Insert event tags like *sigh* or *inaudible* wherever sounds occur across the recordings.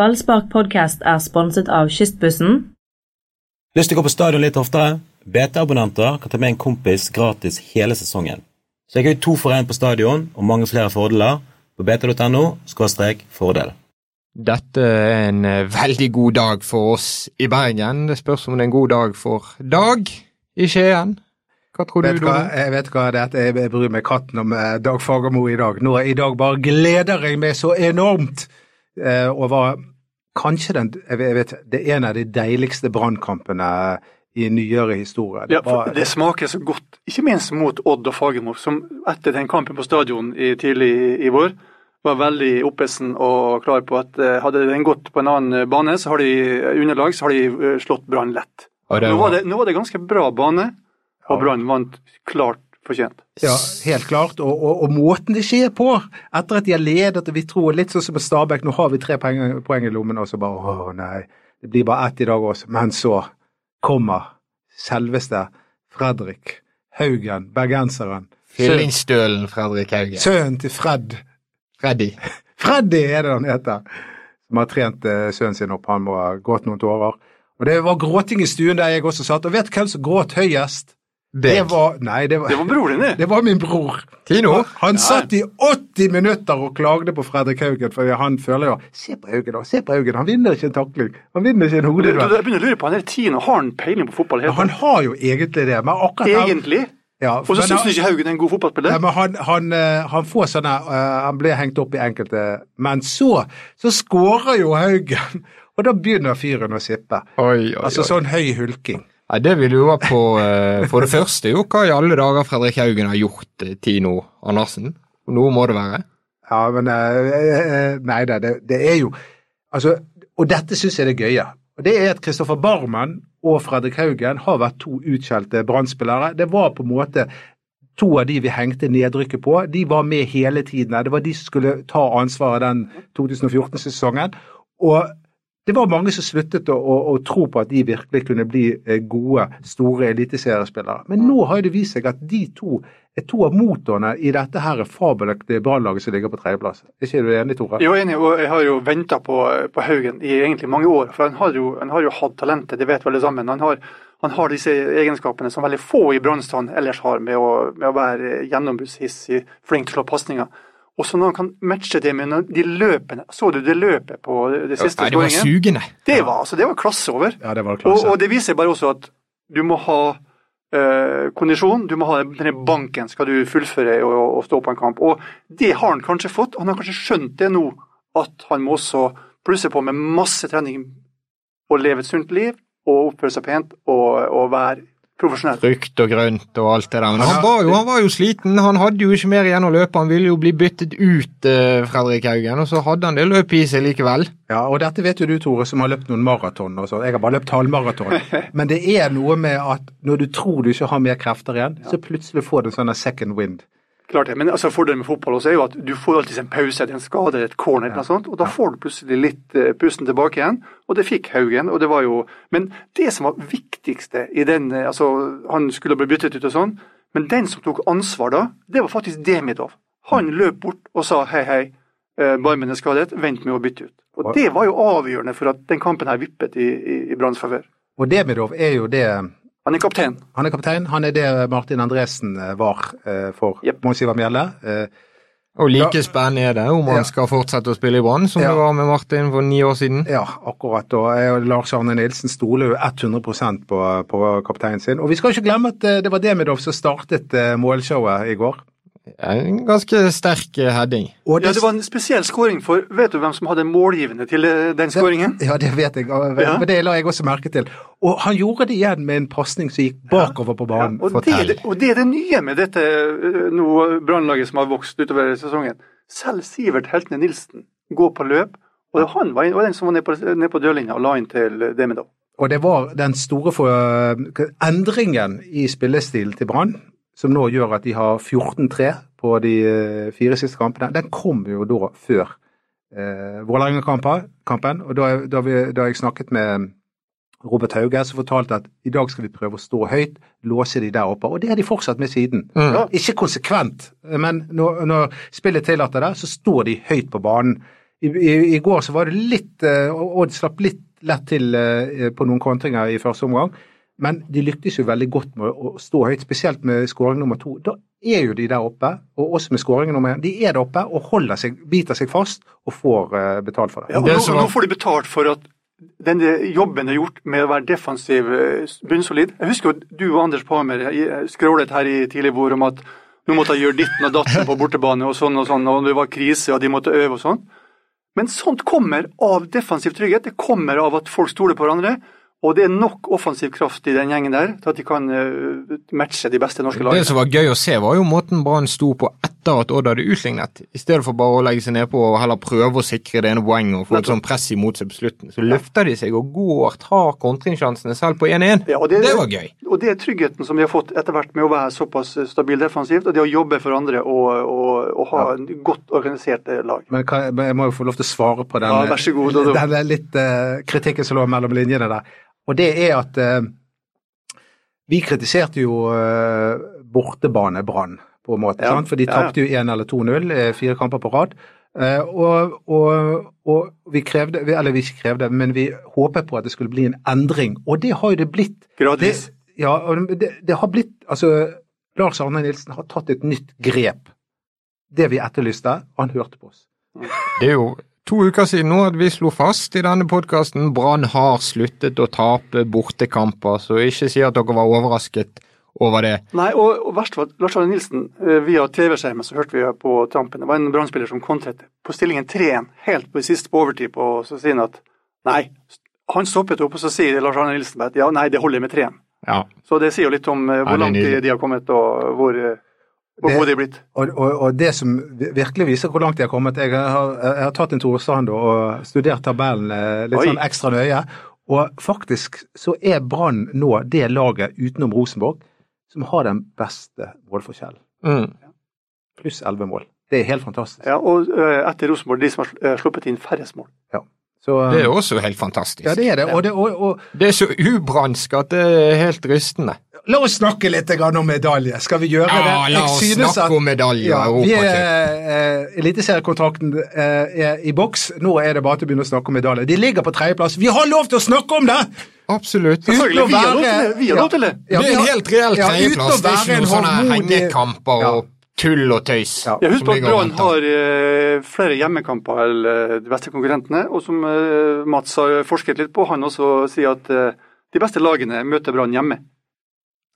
Ballspark podcast er sponset av Kystbussen. Lyst til å gå på stadion litt oftere? BT-abonnenter kan ta med en kompis gratis hele sesongen. Så jeg har jo to for én på stadion og mange flere fordeler på bt.no fordel. Dette er en eh, veldig god dag for oss i Bergen. Det spørs om det er en god dag for Dag i Skien. Hva tror Vet du, du hva, jeg vet hva det er, jeg jeg bryr meg katten om eh, Dag Fagermo i dag. Nå i dag bare gleder jeg meg så enormt eh, over kanskje den jeg vet, Det er en av de deiligste brannkampene i nyere historie. Det Ja, for var- det smaker så godt, ikke minst mot Odd og Fagermo, som etter den kampen på stadion i, tidlig i, vår var veldig oppesen og klar på at eh, hadde den gått på en annen eh, bane, så har de eh, underlag, så har de slått Brann lett. Det Nå var- var det, nå var det ganske bra bane, og Ja. Brann vant klart fortjent. Ja, helt klart. Og, og, og måten det skjer på, etter at de har ledet og vi tror litt sånn som med Stabæk, nå har vi tre poeng, poeng i lommen, og så bare å nei, det blir bare ett i dag også. Men så kommer selveste Fredrik Haugen, bergenseren. Fyllingsstølen Fredrik Haugen. Sønnen til Fred. Freddy. *laughs* Freddy er det han heter. Som har trent eh, sønnen sin opp. Han må ha gått noen tårer. Og det var gråting i stuen der jeg også satt. Og vet du hvem som gråt høyest? Det var Nei, det var, Det var broren din, det. det var min bror. Tino. Han satt i 80 minutter og klagde på Fredrik Haugen, for han føler jo Se på Haugen, da. Se på Haugen. Han vinner ikke en takling. Han vinner ikke en Du, du, hodeduell. jeg begynner å lure på han er tiden, har han peiling på fotball? Ja, han har jo egentlig det, men akkurat Egentlig. Ja, Og så syns ikke Haugen er en god fotballspiller? Ja, men han, han, eh, han får sånne eh, Han blir hengt opp i enkelte Men så, så skårer jo Haugen, *laughs* og da begynner fyren å sippe. Oi, oi, Altså sånn høy hulking. Nei, det jo være på eh, For det første, jo, hva i alle dager Fredrik Haugen har gjort Tino Andersen? Noe må det være. Ja, men eh, eh, Nei da, det, det er jo Altså, og dette syns jeg er det gøye. Og Det er at Kristoffer Barmen og Fredrik Haugen har vært to utskjelte Brann-spillere. Det var på en måte to av de vi hengte nedrykket på. De var med hele tiden. Det var de som skulle ta ansvaret den 2014-sesongen. Og det var mange som sluttet å, å, å tro på at de virkelig kunne bli eh, gode, store eliteseriespillere. Men nå har det vist seg at de to er to av motorene i dette her fabelaktige Brannlaget som ligger på tredjeplass. Er ikke du enig, Tore? Er enig, og jeg har jo venta på, på Haugen i egentlig mange år. For han har jo, han har jo hatt talentet, det vet vi alle sammen. Han har, han har disse egenskapene som veldig få i Brannstand ellers har, med å, med å være gjennombruddshissig, flink til å slå pasninger. Og så når han kan matche det med de løpene Så du det løpet på det, siste ja, det var skåringen? sugende. Det var, altså, det var klasse over. Ja, det var Og, klasse. og det viser bare også at du må ha eh, kondisjon, du må ha denne banken skal du fullføre og, og stå på en kamp. Og det har han kanskje fått. Han har kanskje skjønt det nå, at han må også plusse på med masse trening og leve et sunt liv og oppføre seg pent og, og være profesjonell. Frukt og grønt og alt det der. Men han var, jo, han var jo sliten. Han hadde jo ikke mer igjen å løpe. Han ville jo bli byttet ut, eh, Fredrik Haugen, og så hadde han det løpet i seg likevel. Ja, og dette vet jo du, Tore, som har løpt noen maraton. og. Jeg har bare løpt halvmaraton. *laughs* Men det er noe med at når du tror du ikke har mer krefter igjen, så plutselig får du en sånn second wind. Klart det, men altså Fordelen med fotball også er jo at du får alltid en pause, en skade et corner, eller noe sånt, og da får du plutselig litt eh, pusten tilbake igjen. Og det fikk Haugen. og det var jo, Men det som var viktigste i den eh, altså Han skulle bli byttet ut og sånn, men den som tok ansvar da, det var faktisk Demidov. Han løp bort og sa hei, hei, eh, Barmen er skadet, vent med å bytte ut. Og Det var jo avgjørende for at den kampen her vippet i, i, i Branns favør. Og Demidov er jo det Han er kaptein. Han er kaptein. Han er det Martin Andresen eh, var eh, for yep. Mons Ivar Mjelde. Eh, Og like spennende er det om Ja. han skal fortsette å spille i Brann, som Ja. det var med Martin for ni år siden. Ja, akkurat. Og jeg og Lars Arne Nilsen stoler jo 100 på, på kapteinen sin. Og vi skal ikke glemme at det var Demidov som startet målshowet i går. En ganske sterk eh, heading. Og Ja, Det var en spesiell skåring, for vet du hvem som hadde målgivende til eh, den skåringen? Ja, det vet jeg. og- Ja. Men det la jeg også merke til. Og han gjorde det igjen med en pasning som gikk bakover på banen. Og det, og det er det nye med dette eh, nå brannlaget som har vokst utover sesongen. Selv Sivert Heltene Nilsen går på løp, og han var, var den som var nede på, ned på dørlinja og la inn til Demidov. Og det var den store for, endringen i spillestilen til Brann, som nå gjør at de har 14-3 på de eh, fire siste kampene. Den kom jo da før eh, Vålerenga-kampen. Og da, da, vi, da jeg snakket med Robert Hauge, som fortalte at i dag skal vi prøve å stå høyt, låse de der oppe. Og det har de fortsatt med siden. Mm. Ja. Ikke konsekvent, men når, når spillet tillater det, så står de høyt på banen I, i, I går så var det litt eh, Odd slapp litt lett til eh, på noen kontringer i første omgang. Men de lyktes jo veldig godt med å stå høyt, spesielt med skåring nummer to. Da er jo de der oppe, og også med skåring nummer én. De er der oppe og holder seg, biter seg fast og får uh, betalt for det. Ja, og nå, nå får de betalt for at den jobben er gjort med å være defensiv, eh, bunnsolid. Jeg husker jo du og Anders Palmer eh, skrålet her i tidlig vår om at nå måtte jeg gjøre ditten og datten på bortebane og sånn og sånn, og det var krise og de måtte øve og sånn. Men sånt kommer av defensiv trygghet. Det kommer av at folk stoler på hverandre. Og det er nok offensiv kraft i den gjengen der til at de kan eh, matche de beste norske lagene. Det som var gøy å se, var jo måten Brann sto på etter at Odd hadde utlignet. I stedet for bare å legge seg nedpå og heller prøve å sikre det ene poenget og få et sånn press imot seg på slutten. Så løfter de seg og går, tar kontringssjansene selv på 1-1. Ja, det, det- var gøy. Og det er tryggheten som de har fått etter hvert med å være såpass stabil defensivt, og det å jobbe for andre og, og, og ha en godt organisert eh, lag. Men kan, jeg- må jo få lov til å svare på den, Ja, vær så god, Dodo. *laughs* den litt uh, kritikken som lå mellom linjene der. Og det er at eh, vi kritiserte jo uh, bortebane Brann, på en måte. Ja, sant? For de ja, ja. tapte jo 1 eller 2-0, eh, fire kamper på rad. Eh, og, og, og vi krevde, vi- eller vi ikke krevde, men vi håpet på at det skulle bli en endring. Og det har jo det blitt. Gradvis. Det, ja, og det, det har blitt Altså, Lars Arne Nilsen har tatt et nytt grep. Det vi etterlyste, han hørte på oss. Det er jo to uker siden nå at vi slo fast i denne podkasten Brann har sluttet å tape bortekamper, så ikke si at dere var overrasket over det. Nei, og, og verst var Lars Arne Nilsen, eh, via TV-skjermen så hørte vi på trampen. det var en brannspiller som kontret på stillingen 3-1, helt på sist på overtid, på, så sier han at nei, han stoppet opp, og så sier Lars Arne Nilsen at ja, nei, det holder med 3-1. Ja. Så det sier jo litt om eh, hvor langt de, de har kommet, og hvor, eh, hvor Det- gode de er blitt. Og, og, og det som virkelig viser hvor langt de har kommet Jeg har, jeg har tatt en Tore Strand og studert tabellen eh, litt Oi. sånn ekstra nøye. Og faktisk så er Brann nå det laget utenom Rosenborg som har den beste målforskjellen. Mm. Pluss elleve mål. Det er helt fantastisk. Ja, og eh, etter Rosenborg, de som har eh, sluppet inn færrest mål. Så, Det er også helt fantastisk. ja, det er det. Og, det og, og Det er så ubransk at det er helt rystende. La oss snakke litt om medalje. Skal vi gjøre det? Ja, la oss synes snakke at- om medalje Ja, er, eh, Eliteseriekontrakten eh, er i boks. Nå er det bare til å begynne å snakke om medalje. De ligger på tredjeplass. Vi har lov til å snakke om det! Absolutt. Selvfølgelig, Uten å være-. Vi har lov til det. Ja, det er en helt reell ja, tredjeplass. Det er ikke noen sånne hengekamper og tull og tøys. Ja. Ja, husk på at Brann har uh, flere hjemmekamper enn uh, de beste konkurrentene, og som uh, Mats har forsket litt på, han også sier at eh, de beste lagene møter Brann hjemme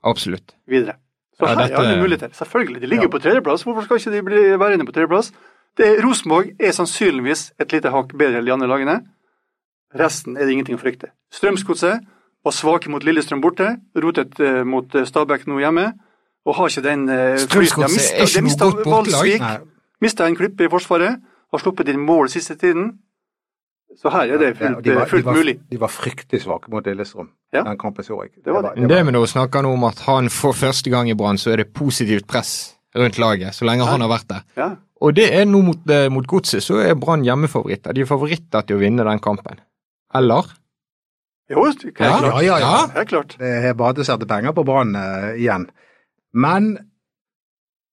Absolutt. videre. Så Ja, her dette- er alle muligheter. Selvfølgelig, de ligger Ja. på tredjeplass. Hvorfor skal ikke de bli værende på tredjeplass? Det- Rosenborg er sannsynligvis et lite hakk bedre enn de andre lagene. Resten er det ingenting å frykte. Strømsgodset var svake mot Lillestrøm borte, rotet uh, mot eh, Stabæk nå hjemme, og har ikke den uh, Strømsgodset er ikke noe godt bortelag. Mista en klippe i Forsvaret, har sluppet inn mål siste tiden. Så her er det Ja, fullt, de var, fullt de var, mulig. De var fryktelig svake mot Lillestrøm. Ja. Den kampen så jeg. Det var det. Men det med å snakke nå om at han for første gang i Brann, så er det positivt press rundt laget, så lenge han har vært der. Ja. Og det er nå mot, eh, mot Godset, så er Brann hjemmefavoritter. De er favoritter til å vinne den kampen. Eller? Jo, det er klart. Ja, ja, ja. Helt klart. Det er bare til å sette penger på Brann uh, igjen. Men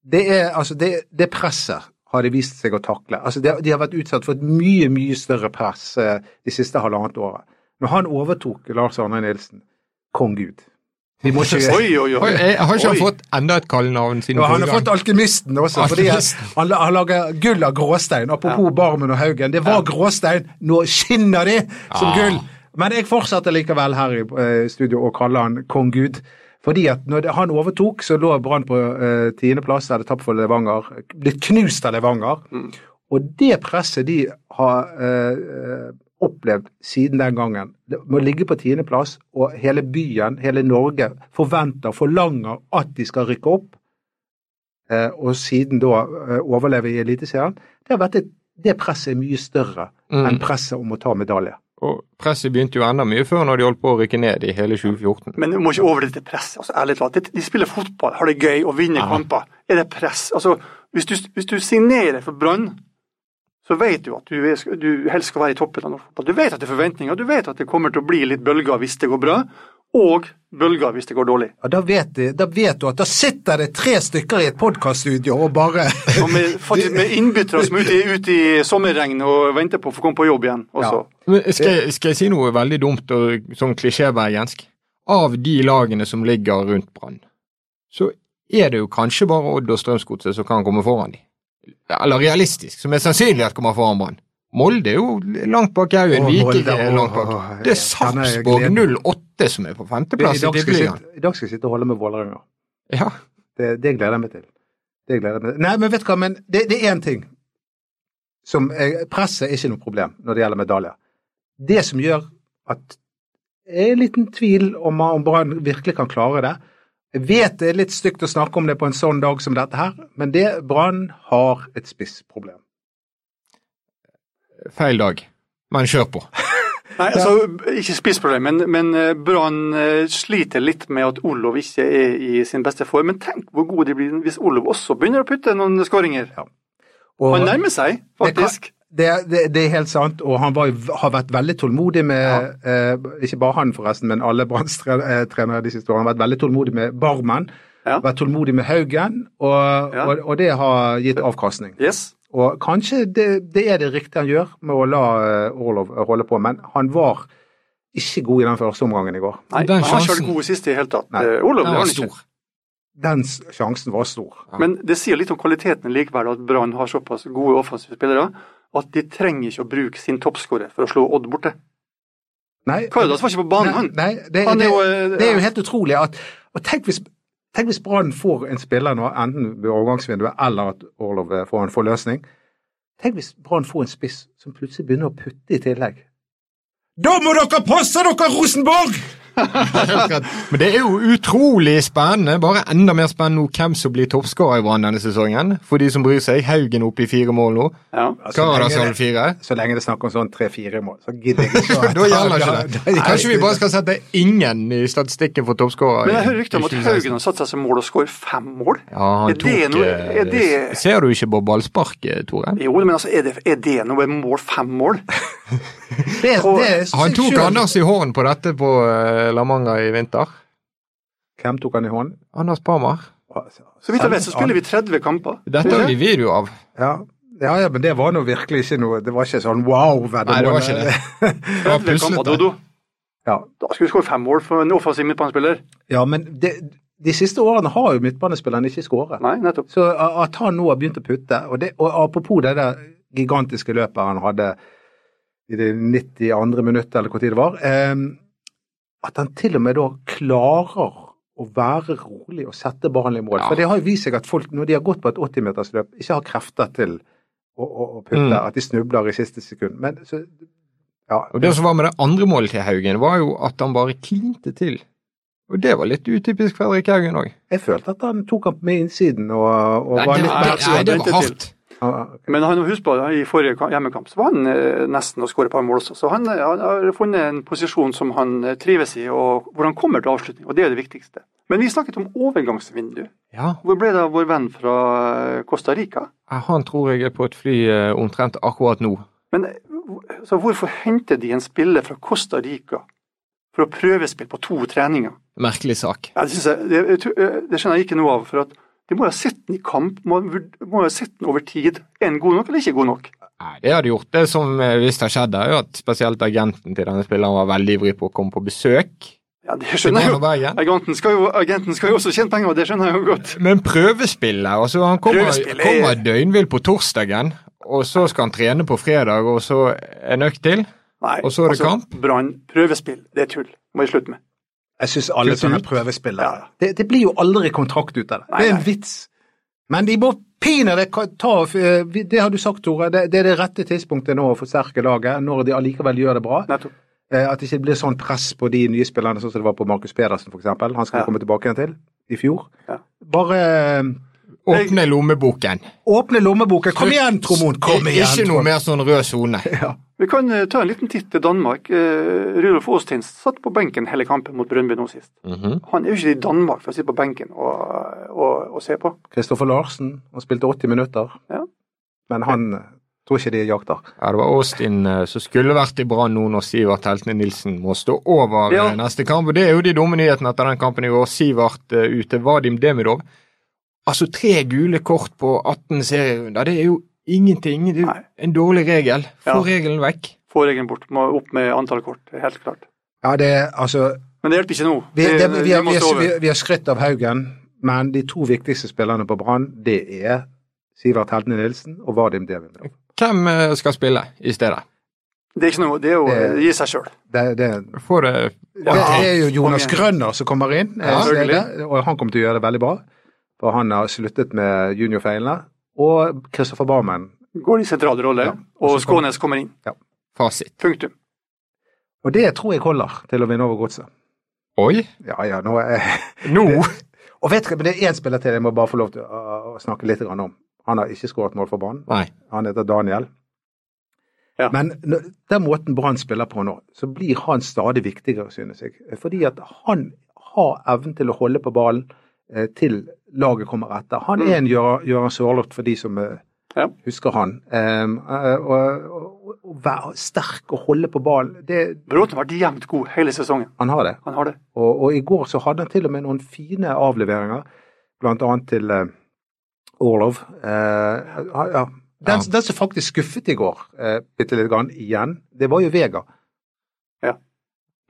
det er altså det, det presset har de vist seg å takle. Altså de har vært utsatt for et mye, mye større press eh, de siste halvannet året. Når han overtok Lars Arne Nilsen, kong Gud. Vi må ikke Oi, oi, oi. Jeg har ikke han Oi. fått enda et kallenavn siden Ja, han har fått gang? Alkymisten også, fordi Alkymisten. han, han lager gull av gråstein. Apropos Barmen og Haugen. Det var gråstein, nå skinner de som Ja. gull! Men jeg fortsetter likevel her i eh, studio å kalle han kong Gud. Fordi at når han overtok, så lå Brann på eh, tiendeplass, hadde tapt for Levanger. Blitt knust av Levanger. Og det presset de har eh, opplevd siden den gangen, det må ligge på tiendeplass, og hele byen, hele Norge, forventer, forlanger at de skal rykke opp, eh, og siden da eh, overleve i Eliteserien, det har vært et det presset er mye større Mm. enn presset om å ta medalje. Og presset begynte jo enda mye før når de holdt på å rykke ned i hele 2014. Men du må ikke overdrive til press. Altså, ærlig talt. De- spiller fotball, har det gøy og vinner Ja. kamper. Er det press? Altså, hvis du, hvis du signerer for Brann, så vet du at du, du helst skal være i toppen av norsk fotball. Du vet at det er forventninger, du vet at det kommer til å bli litt bølger hvis det går bra. Og bølger hvis det går dårlig. Ja, da, vet de, da vet du at da sitter det tre stykker i et podkaststudio og bare Og med, faktisk med innbyttere som er ute, i- ute i sommerregn og venter på å få komme på jobb igjen. Også. Men skal, jeg- skal jeg si noe veldig dumt og sånn klisjébergensk? Av de lagene som ligger rundt Brann, så er det jo kanskje bare Odd og Strømsgodset som kan komme foran dem. Eller realistisk, som er sannsynlig at kommer foran Brann. Molde er jo langt bak Haugen, Viking er langt bak. Det er Sarpsborg 08 som er på femteplass i Tippeligaen. I dag skal jeg sitte og holde med Vålerenga. Ja. Det, det gleder jeg meg til. Det gleder jeg meg til. Nei, men vet du hva, men det, det er én ting. Som er, presset er ikke noe problem når det gjelder medaljer. Det som gjør at jeg er en liten tvil om om Brann virkelig kan klare det. Jeg vet det er litt stygt å snakke om det på en sånn dag som dette her, men det Brann har et spissproblem. Feil dag, men kjør på. *laughs* Nei, altså, Ikke spissproblem, men, men eh, Brann eh, sliter litt med at Olov ikke er i sin beste form. Men tenk hvor god de blir hvis Olov også begynner å putte noen skåringer. Ja. Han nærmer seg, faktisk. Det, det, det er helt sant, og han var, har vært veldig tålmodig med eh, Ikke bare han, forresten, men alle Branns tre- eh, de siste årene. Han har vært veldig tålmodig med Barmen, Ja. vært tålmodig med Haugen, og, Ja. og, og det har gitt avkastning. Yes. Og kanskje det, det er det riktige han gjør med å la eh, Orlov holde på, men han var ikke god i den første omgangen i går. Nei, Den han har ikke god sist i det hele tatt. Olof Eh, Den var ikke. stor. Den sjansen var stor. Men det sier litt om kvaliteten likevel, at Brann har såpass gode offensive spillere at de trenger ikke å bruke sin toppskårer for å slå Odd borte. Nei, Kardas var ikke på banen, han. Nei, det, Han er det, jo, eh, det er jo helt utrolig at og Tenk hvis, tenk hvis Brann får en spiller nå, enten ved overgangsvinduet eller at Orlov eh, får en forløsning. Tenk hvis Brann får en spiss som plutselig begynner å putte i tillegg. Da må dere passe dere, Rosenborg! *laughs* Men det er jo utrolig spennende, bare enda mer spennende nå hvem som blir toppskårer i Brann denne sesongen. For de som bryr seg. Haugen oppe i fire mål nå. Ja. Karadas lenge hadde fire. Så lenge det er snakk om sånn tre-fire mål, så gidder jeg ikke. *laughs* Da gjelder ikke det. Kanskje vi bare skal sette ingen i statistikken for toppskårer. Men jeg hører rykter om at Haugen har satt seg som mål å skåre fem mål. Ja, han Er det tok noe- eh, er det- Ser du ikke på ballsparket, Tore? Jo, men altså, er det, er det noe mål? Fem mål? *laughs* Det, Og det Han tok Anders i hånden på dette på eh, La Manga i vinter. Hvem tok han i hånden? Anders Parmar. Så vidt jeg vet, så spiller vi 30 kamper. Dette har vi video av. Ja. Ja, ja, men det var nå virkelig ikke noe Det var ikke sånn wow-veddemål. Nei, det var ikke det. *laughs* Det var 30 puslete. Dodo. Ja. Da skulle vi skåre fem mål for en offensiv midtbanespiller. Ja, men det, de siste årene har jo midtbanespilleren ikke skåret. Nei, nettopp. Så at han nå har begynt å putte, og, det, og apropos det der gigantiske løpet han hadde i det 92. minuttet, eller hvor tid det var, eh, at han til og med da klarer å være rolig og sette ballen i mål. Ja. For det har jo vist seg at folk, når de har gått på et 80-metersløp, ikke har krefter til å, å, å putte, Mm. at de snubler i siste sekund. Men så, ja, Og Det som var med det andre målet til Haugen, var jo at han bare klinte til. Og det var litt utypisk Fredrik Haugen òg. jeg følte at han tok han med innsiden og, og Nei, var litt mer nei, det var hardt. Men han, husk på, i forrige hjemmekamp så var han eh, nesten å skåre et par mål også. Så han, eh, han har funnet en posisjon som han eh, trives i, og hvor han kommer til avslutning. Og det er det viktigste. Men vi snakket om overgangsvindu. Ja, Hvor ble det av vår venn fra Costa Rica? Han tror jeg er på et fly omtrent akkurat nå. Men så hvorfor henter de en spiller fra Costa Rica for å prøvespille på to treninger? Merkelig sak. Ja, det, jeg, det, det skjønner jeg ikke noe av. for at De må jo ha sett den i kamp, må, må jo ha sett den over tid. Er den god nok eller ikke god nok? Nei, Det hadde gjort. Det som hvis det har skjedd, er jo at spesielt agenten til denne spilleren var veldig ivrig på å komme på besøk. Ja, Det skjønner jeg jo. Agenten skal jo, agenten skal jo også tjene penger, og det skjønner jeg jo godt. Men prøvespillet altså Han kommer, Prøvespill er- kommer døgnvill på torsdagen, og så skal han trene på fredag, og så en økt til. Nei, Og så er det kamp? Brann, prøvespill, det er tull. Må jeg slutte med. Jeg syns alle sånne prøvespillere Ja. det, det blir jo aldri kontrakt ut av det. Det er en vits. Men de må pinadø ta eh, Det har du sagt, Tore. Det, det er det rette tidspunktet nå å forsterke laget, når de allikevel gjør det bra. Nettopp. Eh, At det ikke blir sånn press på de nye spillerne, sånn som det var på Markus Pedersen f.eks. Han skal Ja. komme tilbake igjen til i fjor. Ja. Bare eh, Åpne lommeboken. åpne lommeboken. Kom igjen, Tromon! Kom igjen! Ikke noe mer sånn rød sone. *laughs* Vi kan eh, ta en liten titt til Danmark. Eh, Rudolf Aastins satt på benken hele kampen mot Brøndby nå sist. Mhm. Han er jo ikke i Danmark for å sitte på benken og, og, og se på. Kristoffer Larsen, han spilte 80 minutter. Ja. Men han Tror ikke de jakter. Ja, Det var Austin eh, som skulle vært i Brann nå når Sivert Heltene Nilsen må stå over Ja. eh, neste kamp. og Det er jo de dumme nyhetene etter den kampen i går. Sivert ute, Vadim Demidov. Altså tre gule kort på 18 serierunder, det er jo ingenting. Det er jo Nei. en dårlig regel. Få Ja. regelen vekk. Få regelen bort. Må opp med antall kort. Helt klart. Ja, det altså Men det hjelper ikke nå. Vi, det, vi, har- vi, har- vi, vi har skrytt av Haugen, men de to viktigste spillerne på Brann, det er Sivert Heltene Nilsen og Vadim Devindrav. Hvem eh, skal spille i stedet? Det er ikke noe, det er jo Det- det seg sjøl. Det, det, Får det det er jo Jonas Grønner som kommer inn, Ja, eh, stedet, og han kommer til å gjøre det veldig bra. For han har sluttet med juniorfeilene. Og Kristoffer Barmen. Går i sentral rolle, Ja. og Skånes kommer inn. fasit? Punktum. Og det tror jeg holder til å vinne over godset. Oi, Ja, ja, nå er *laughs* nå Og vet du, men det er én spiller til jeg må bare få lov til å, å snakke litt om. Han har ikke skåret mål for Brann. Nei. Han heter Daniel. Ja. Men den måten Brann spiller på nå, så blir han stadig viktigere, synes jeg. Fordi at han har evnen til å holde på ballen eh, til laget kommer etter. Han er en Gøran Gøran Sørloth for de som eh, Ja. husker han. Um, og, og, og, og være sterk og holde på ballen, det, Bråten har vært jevnt god hele sesongen. han har det. Han har det. Og, og i går så hadde han til og med noen fine avleveringer, blant annet til uh, Orlov. Uh, ja. Den, Ja. den som faktisk skuffet i går, uh, bitte litt grann igjen, det var jo Vega.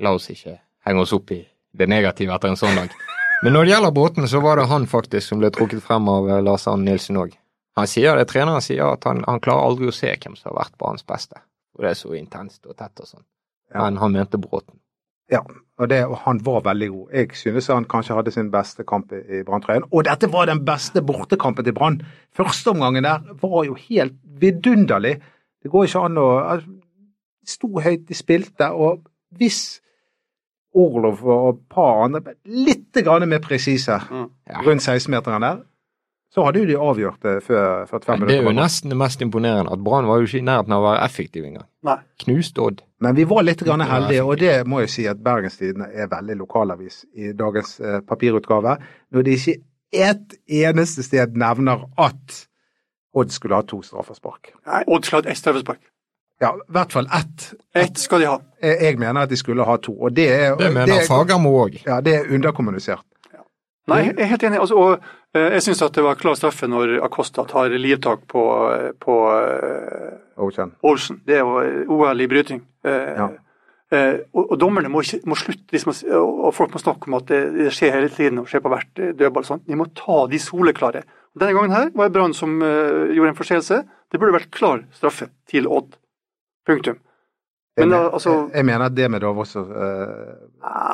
La oss ikke henge oss opp i det negative etter en sånn dag. *laughs* Men når det gjelder Bråten, så var det han faktisk som ble trukket frem av eh, Lars Arne Nilsen òg. Han sier det, treneren sier at han, han klarer aldri å se hvem som har vært hans beste. Og det er så intenst og tett og sånn. Ja. Men han mente Bråten. Ja, og, det, og han var veldig god. Jeg synes han kanskje hadde sin beste kamp i, i Brann-trøyen. Og dette var den beste bortekampen til Brann. Førsteomgangen der var jo helt vidunderlig. Det går ikke an å altså, sto høyt, de spilte, og hvis Orlov og et par andre litt grann mer presise Mm. Rundt 16-meteren der, så hadde jo de avgjort det før 45 minutter. det er jo nesten det mest imponerende at Brann var jo ikke i nærheten av å være effektiv engang. Knust Odd. Men vi var litt grann heldige, og det må jeg si at Bergenstidene er veldig lokalavis i dagens eh, papirutgave, når de ikke ett eneste sted nevner at Odd skulle ha to straffespark. Nei, Odd skulle ha ett straffespark. Ja, i hvert fall ett. Ett skal de ha. Jeg, Jeg mener at de skulle ha to, og det er, Det mener Fagermo òg. ja, det er underkommunisert. Nei, jeg er helt enig. Altså, og eh, jeg syns at det var klar straffe når Acosta tar livtak på, på Ocean. Ocean. Olsen. Det er jo OL i bryting. Eh, Ja. eh, og, og dommerne må, ikke, må slutte liksom, og, folk må snakke om at det, det skjer hele tiden og skjer på hvert eh, dødball. Sånn. sånt. De må ta de soleklare. Denne gangen her var det Brann som eh, gjorde en forseelse. Det burde vært klar straffe til Odd. Punktum. Men da, altså jeg mener at Demidov også uh,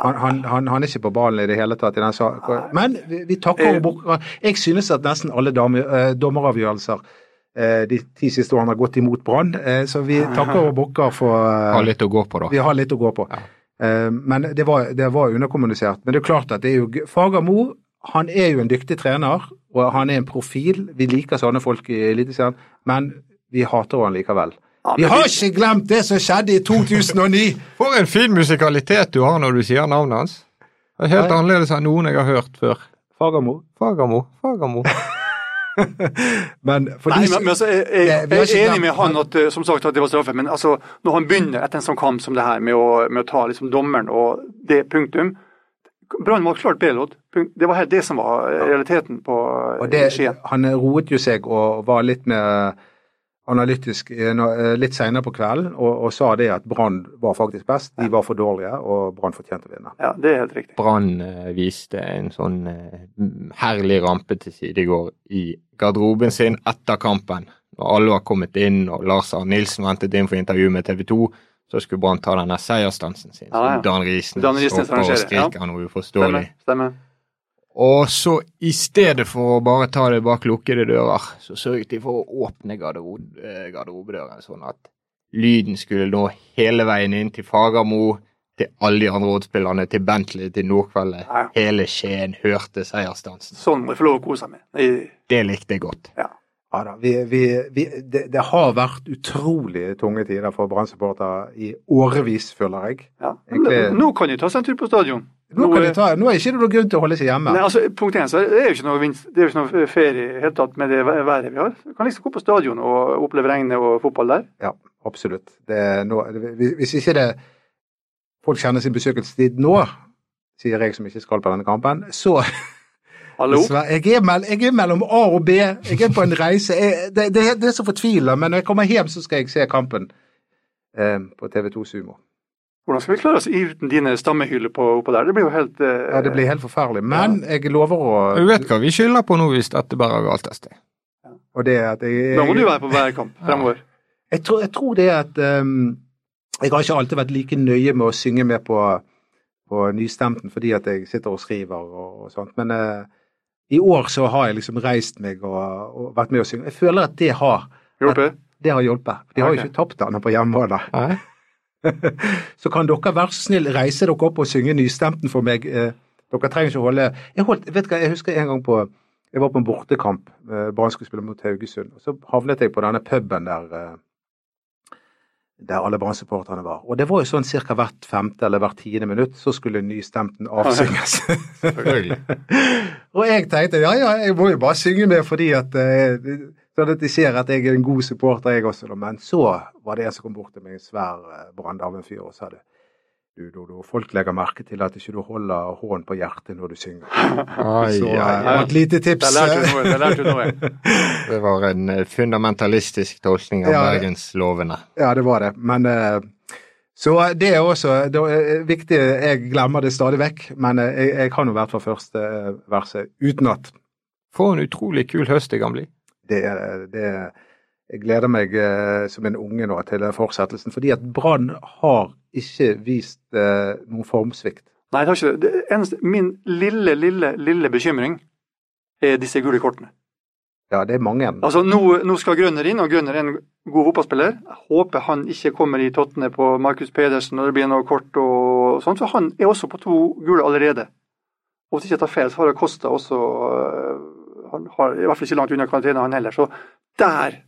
han, han, han, han er ikke på ballen i det hele tatt i den saken. Men vi, vi takker uh. Jeg synes at nesten alle dame, uh, dommeravgjørelser eh, de ti siste årene har gått imot Brann, så vi takker og bukker for Har litt å gå på, da. Vi har litt å gå på. Ja. Eh, men det var, det var underkommunisert. Men det er klart at det er jo Fagermo han er jo en dyktig trener, og han er en profil. Vi liker sånne folk i Eliteserien, men vi hater han likevel. Vi har ikke glemt det som skjedde i 2009! For en fin musikalitet du har når du sier navnet hans. Det er helt Nei. annerledes enn noen jeg har hørt før. Fagermo. Fagermo, Fagermo. *laughs* Men for Nei, de men, men altså, jeg, jeg, jeg, vi jeg er enig med han at, eh, som sagt, at det var straffe, men altså, når han begynner etter en sånn kamp som det her med å, med å ta liksom, dommeren og det punktum Brann var klart bedre, Lodd. Det var helt det som var eh, realiteten på eh, Og det, Skien. han roet jo seg og var litt mer analytisk eh, litt senere på kvelden og, og sa det at Brann var faktisk best. De var for dårlige, og Brann fortjente å vinne. Ja, det er helt riktig. Brann eh, viste en sånn eh, herlig rampe til side i går i garderoben sin etter kampen. Når alle var kommet inn og Lars Arne Nilsen ventet inn for intervju med TV 2, så skulle Brann ta denne seiersdansen sin. Ja, ja. Dan Risnes Dan Risnes hopper og arrangerer, ja. noe uforståelig. Stemmer. stemmer. Og så i stedet for å bare ta det bak lukkede dører, så sørget de for å åpne garderob eh, garderobedøren, sånn at lyden skulle nå hele veien inn til Fagermo, til alle de andre rådspillerne, til Bentley, til Nordkveldet. Ja. Hele Skien hørte seiersdansen. Sånn må jeg få lov å kose seg med. I- Det likte jeg godt. Ja. Ja da, vi, vi, vi, det, det har vært utrolig tunge tider for Brann-supportere i årevis, føler jeg. Ja. Egentlig- Nå kan de ta seg en tur på stadion. Nå, kan de ta, nå er ikke det noen grunn til å holde seg hjemme. Nei, altså, punkt én, så er det jo ikke noe, vinst, det er jo ikke noe ferie i hele tatt med det været vi har. Du kan liksom gå på stadion og oppleve regnet og fotball der. Ja, absolutt. Det er nå, hvis ikke det folk kjenner sin besøkelsestid nå, sier jeg som ikke skal på denne kampen, så *laughs* Hallo? Jeg er, mell, jeg er mellom A og B. Jeg er på en reise. Jeg, det, det, det er så fortvila, men når jeg kommer hjem, så skal jeg se kampen eh, på TV2 Sumo. Hvordan skal vi klare oss uten dine stammehyller på, oppå der? Det blir jo helt eh, Ja, Det blir helt forferdelig. Men jeg lover å Du vet hva vi skylder på nå hvis dette bare er galt et sted. Og det er at jeg, Da må du være på hver kamp fremover. Jeg tror, jeg tror det at um, Jeg har ikke alltid vært like nøye med å synge med på, på nystemten fordi at jeg sitter og skriver og, og sånt, men uh, i år så har jeg liksom reist meg og, og vært med å synge. Jeg føler at det har Hjulpet? det har hjulpet. De har jo okay. ikke tapt den på hjemmebane. *laughs* Så kan dere være så snill reise dere opp og synge nystemten for meg. Eh, Dere trenger ikke å holde Jeg, holdt, vet hva, jeg husker en gang på Jeg var på en bortekamp. eh, Brann skulle spille mot Haugesund. og Så havnet jeg på denne puben der eh, der alle Brann-supporterne var. Og det var jo sånn ca. hvert femte eller hvert tiende minutt så skulle nystemten avsynges. *laughs* Og jeg tenkte ja, ja, jeg må jo bare synge med fordi at sånn at de ser at jeg er en god supporter, jeg også. Men så var det en som kom bort til meg, en svær eh, branndamenfyr, og sa det. Du, du, folk legger merke til at ikke du holder hånden på hjertet når du synger. Ai, Så ja, ja. et lite tips. Det lærte du noe. *laughs* Det var en eh, fundamentalistisk tolkning av Ja. bergenslovene. Ja, det var det. Men eh, Så det er også det er viktig. Jeg glemmer det stadig vekk, men eh, jeg, jeg kan jo i hvert fall første eh, verset utenat. For en utrolig kul høst det kan bli. Det, det, jeg gleder meg eh, som en unge nå til fortsettelsen, fordi at Brann har ikke vist eh, noen formsvikt. Nei, det har ikke det. det eneste, min lille, lille, lille bekymring er disse gule kortene. Ja, det er mange. Altså, nå, nå skal Grønner inn, og Grønner er en god fotballspiller. Jeg håper han ikke kommer i tottene på Markus Pedersen når det blir noe kort og sånn. for han er også på to gule allerede. Og hvis jeg ikke tar feil, så har Kosta også øh, Han har i hvert fall ikke langt unna karantene, han heller. Så der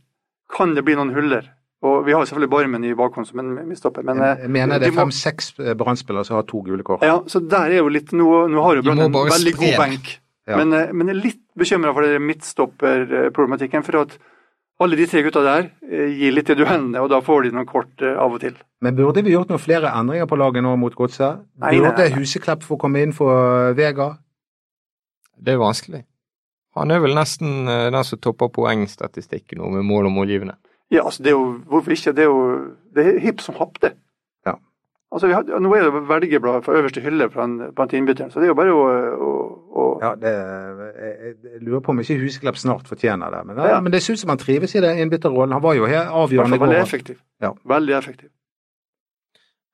kan det bli noen huller. Og vi har selvfølgelig Barmen i bakhånd som en midtstopper, men Jeg jeg mener det er fem-seks Brann-spillere som har to gule kort. Ja, så der er jo litt Nå, nå har jo Brann en veldig spre god benk, Ja. men, eh, men jeg er litt bekymra for midtstopperproblematikken. For at alle de tre gutta der eh, gir litt i duellene, og da får de noen kort eh, av og til. Men burde vi gjort noen flere endringer på laget nå mot Godset? Nei, nei, Burde nei. Huseklepp få komme inn for Vega? Det er vanskelig. Han er vel nesten eh, den som topper poengstatistikken nå med mål og målgivende. Ja, altså det er jo, Hvorfor ikke? Det er jo det er hipp som happ, det. Ja. Altså, vi hadde, Nå er det velgerblad fra øverste hylle blant, innbytterne, så det er jo bare å, å, å Ja, det, jeg, jeg- lurer på om ikke Huseklepp snart fortjener det. Men, Ja. men det synes ut som han trives i den innbytterrollen. Han var jo helt avgjørende i veldig effektiv. Ja. Veldig effektiv.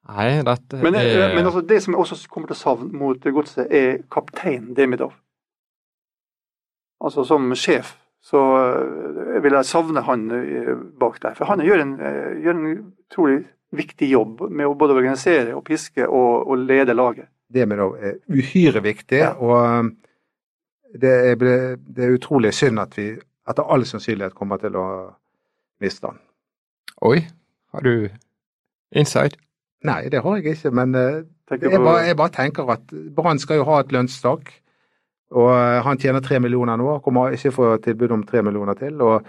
Nei, dette Men, eh, er men altså, det som jeg også kommer til å savne mot Godset, er kaptein Demidov. Altså som sjef så eh, vil jeg savne han eh, bak der. For han gjør en, eh, gjør en utrolig viktig jobb med å både organisere og piske og, og lede laget. Det med det er uhyre viktig, Ja. og det er, det er utrolig synd at vi etter all sannsynlighet kommer til å miste han. Oi, har du inside? Nei, det har jeg ikke, men jeg bare, jeg bare tenker at Brann skal jo ha et lønnstak. Og eh, han tjener tre millioner nå, kommer ikke få tilbud om tre millioner til. og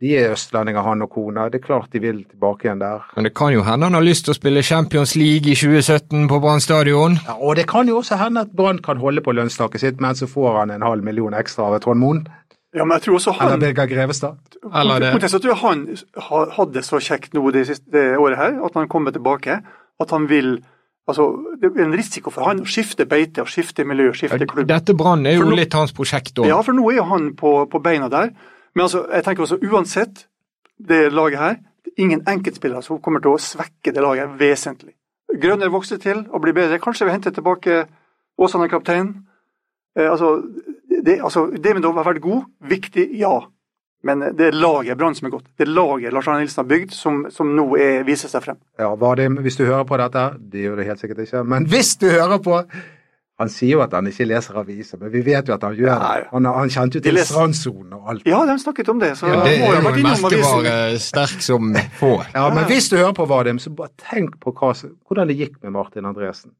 de er østlendinger, han og kona. Det er klart de vil tilbake igjen der. Men det kan jo hende han har lyst til å spille Champions League i 2017 på Brann stadion. Ja, og det kan jo også hende at Brann kan holde på lønnstaket sitt, men så får han en halv million ekstra av Trond Moen Ja, men jeg tror også eller han Birger Grevestad. Eller det. Jeg tror han ha- hadde så kjekt nå det siste det året her, at han kommer tilbake. At han vil Altså, det er en risiko for han å skifte beite og skifte miljø, skifte klubb. Dette Brann er jo nå- litt hans prosjekt òg. Ja, for nå er jo han på, på beina der. Men altså, jeg tenker også uansett det laget her, det er ingen enkeltspillere som kommer til å svekke det laget vesentlig. Grønner vokser til og blir bedre. Kanskje vi henter tilbake Åsane kaptein. Eh, altså, det, altså, da ha vært god, viktig, ja. Men det er laget Brann som er godt. Det er laget Lars Arne Nilsen har bygd, som, som nå er, viser seg frem. Ja, Vadim, hvis du hører på dette, det gjør du helt sikkert ikke, men hvis du hører på Han sier jo at han ikke leser aviser, men vi vet jo at han gjør det. Han, han kjente jo til leser- strandsonen og alt. Ja, de har snakket om det, så Ja, Det må er jo en merkevare sterk som få. Ja, men hvis du hører på Vadim, så bare tenk på hva, hvordan det gikk med Martin Andresen.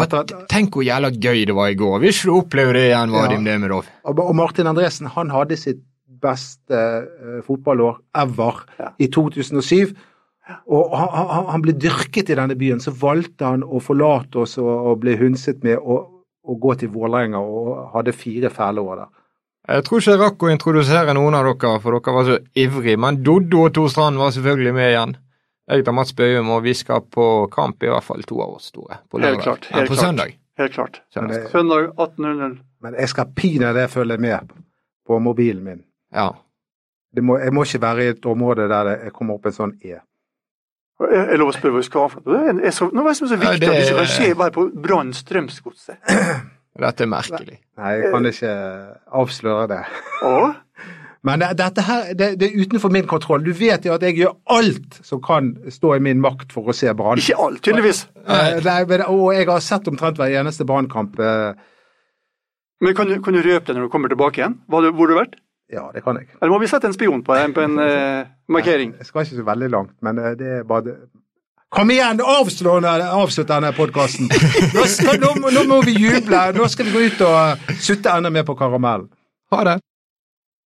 At, Tenk hvor jævla gøy det var i går. Vi skulle oppleve det igjen, Vadim Ja. Demidov. og og Martin Andresen han hadde sitt beste eh, fotballår ever Ja. i 2007. Og han, han, han ble dyrket i denne byen. Så valgte han å forlate oss og, og ble hundset med å, å gå til Vålerenga og hadde fire fæle år der. Jeg tror ikke jeg rakk å introdusere noen av dere, for dere var så ivrige. Men Doddo og Tor Strand var selvfølgelig med igjen. Jeg heter Mats Bøhum, og vi skal på kamp, i hvert fall to av oss, tror jeg. På Helt klart, helt på søndag. Helt klart. Søndag 18.00. Men jeg skal pinadø følge med på mobilen min. Ja. Det må, jeg må ikke være i et område der det kommer opp en sånn E. Jeg jeg lov å spørre hva du skal ha for noe? Det er så, noe som er så viktig det at det ikke kan skje bare på Brann Strømsgodset. *clears throat* Dette er merkelig. Nei, jeg kan ikke avsløre det. Åh? *laughs* Men det, dette her, det, det er utenfor min kontroll. Du vet jo at jeg gjør alt som kan stå i min makt for å se Brann. Ikke alt, tydeligvis. Eh, nei, Og jeg har sett omtrent hver eneste Brannkamp. eh, Men kan du, kan du røpe det når du kommer tilbake igjen? Hvor har du vært? Ja, det kan jeg. Eller må vi sette en spion på en, på en uh, markering? Jeg skal ikke så veldig langt, men eh, det er bare det. Kom igjen, avslutt denne podkasten! Nå, nå, nå må vi juble! Nå skal vi gå ut og sutte enda mer på karamellen. Ha det.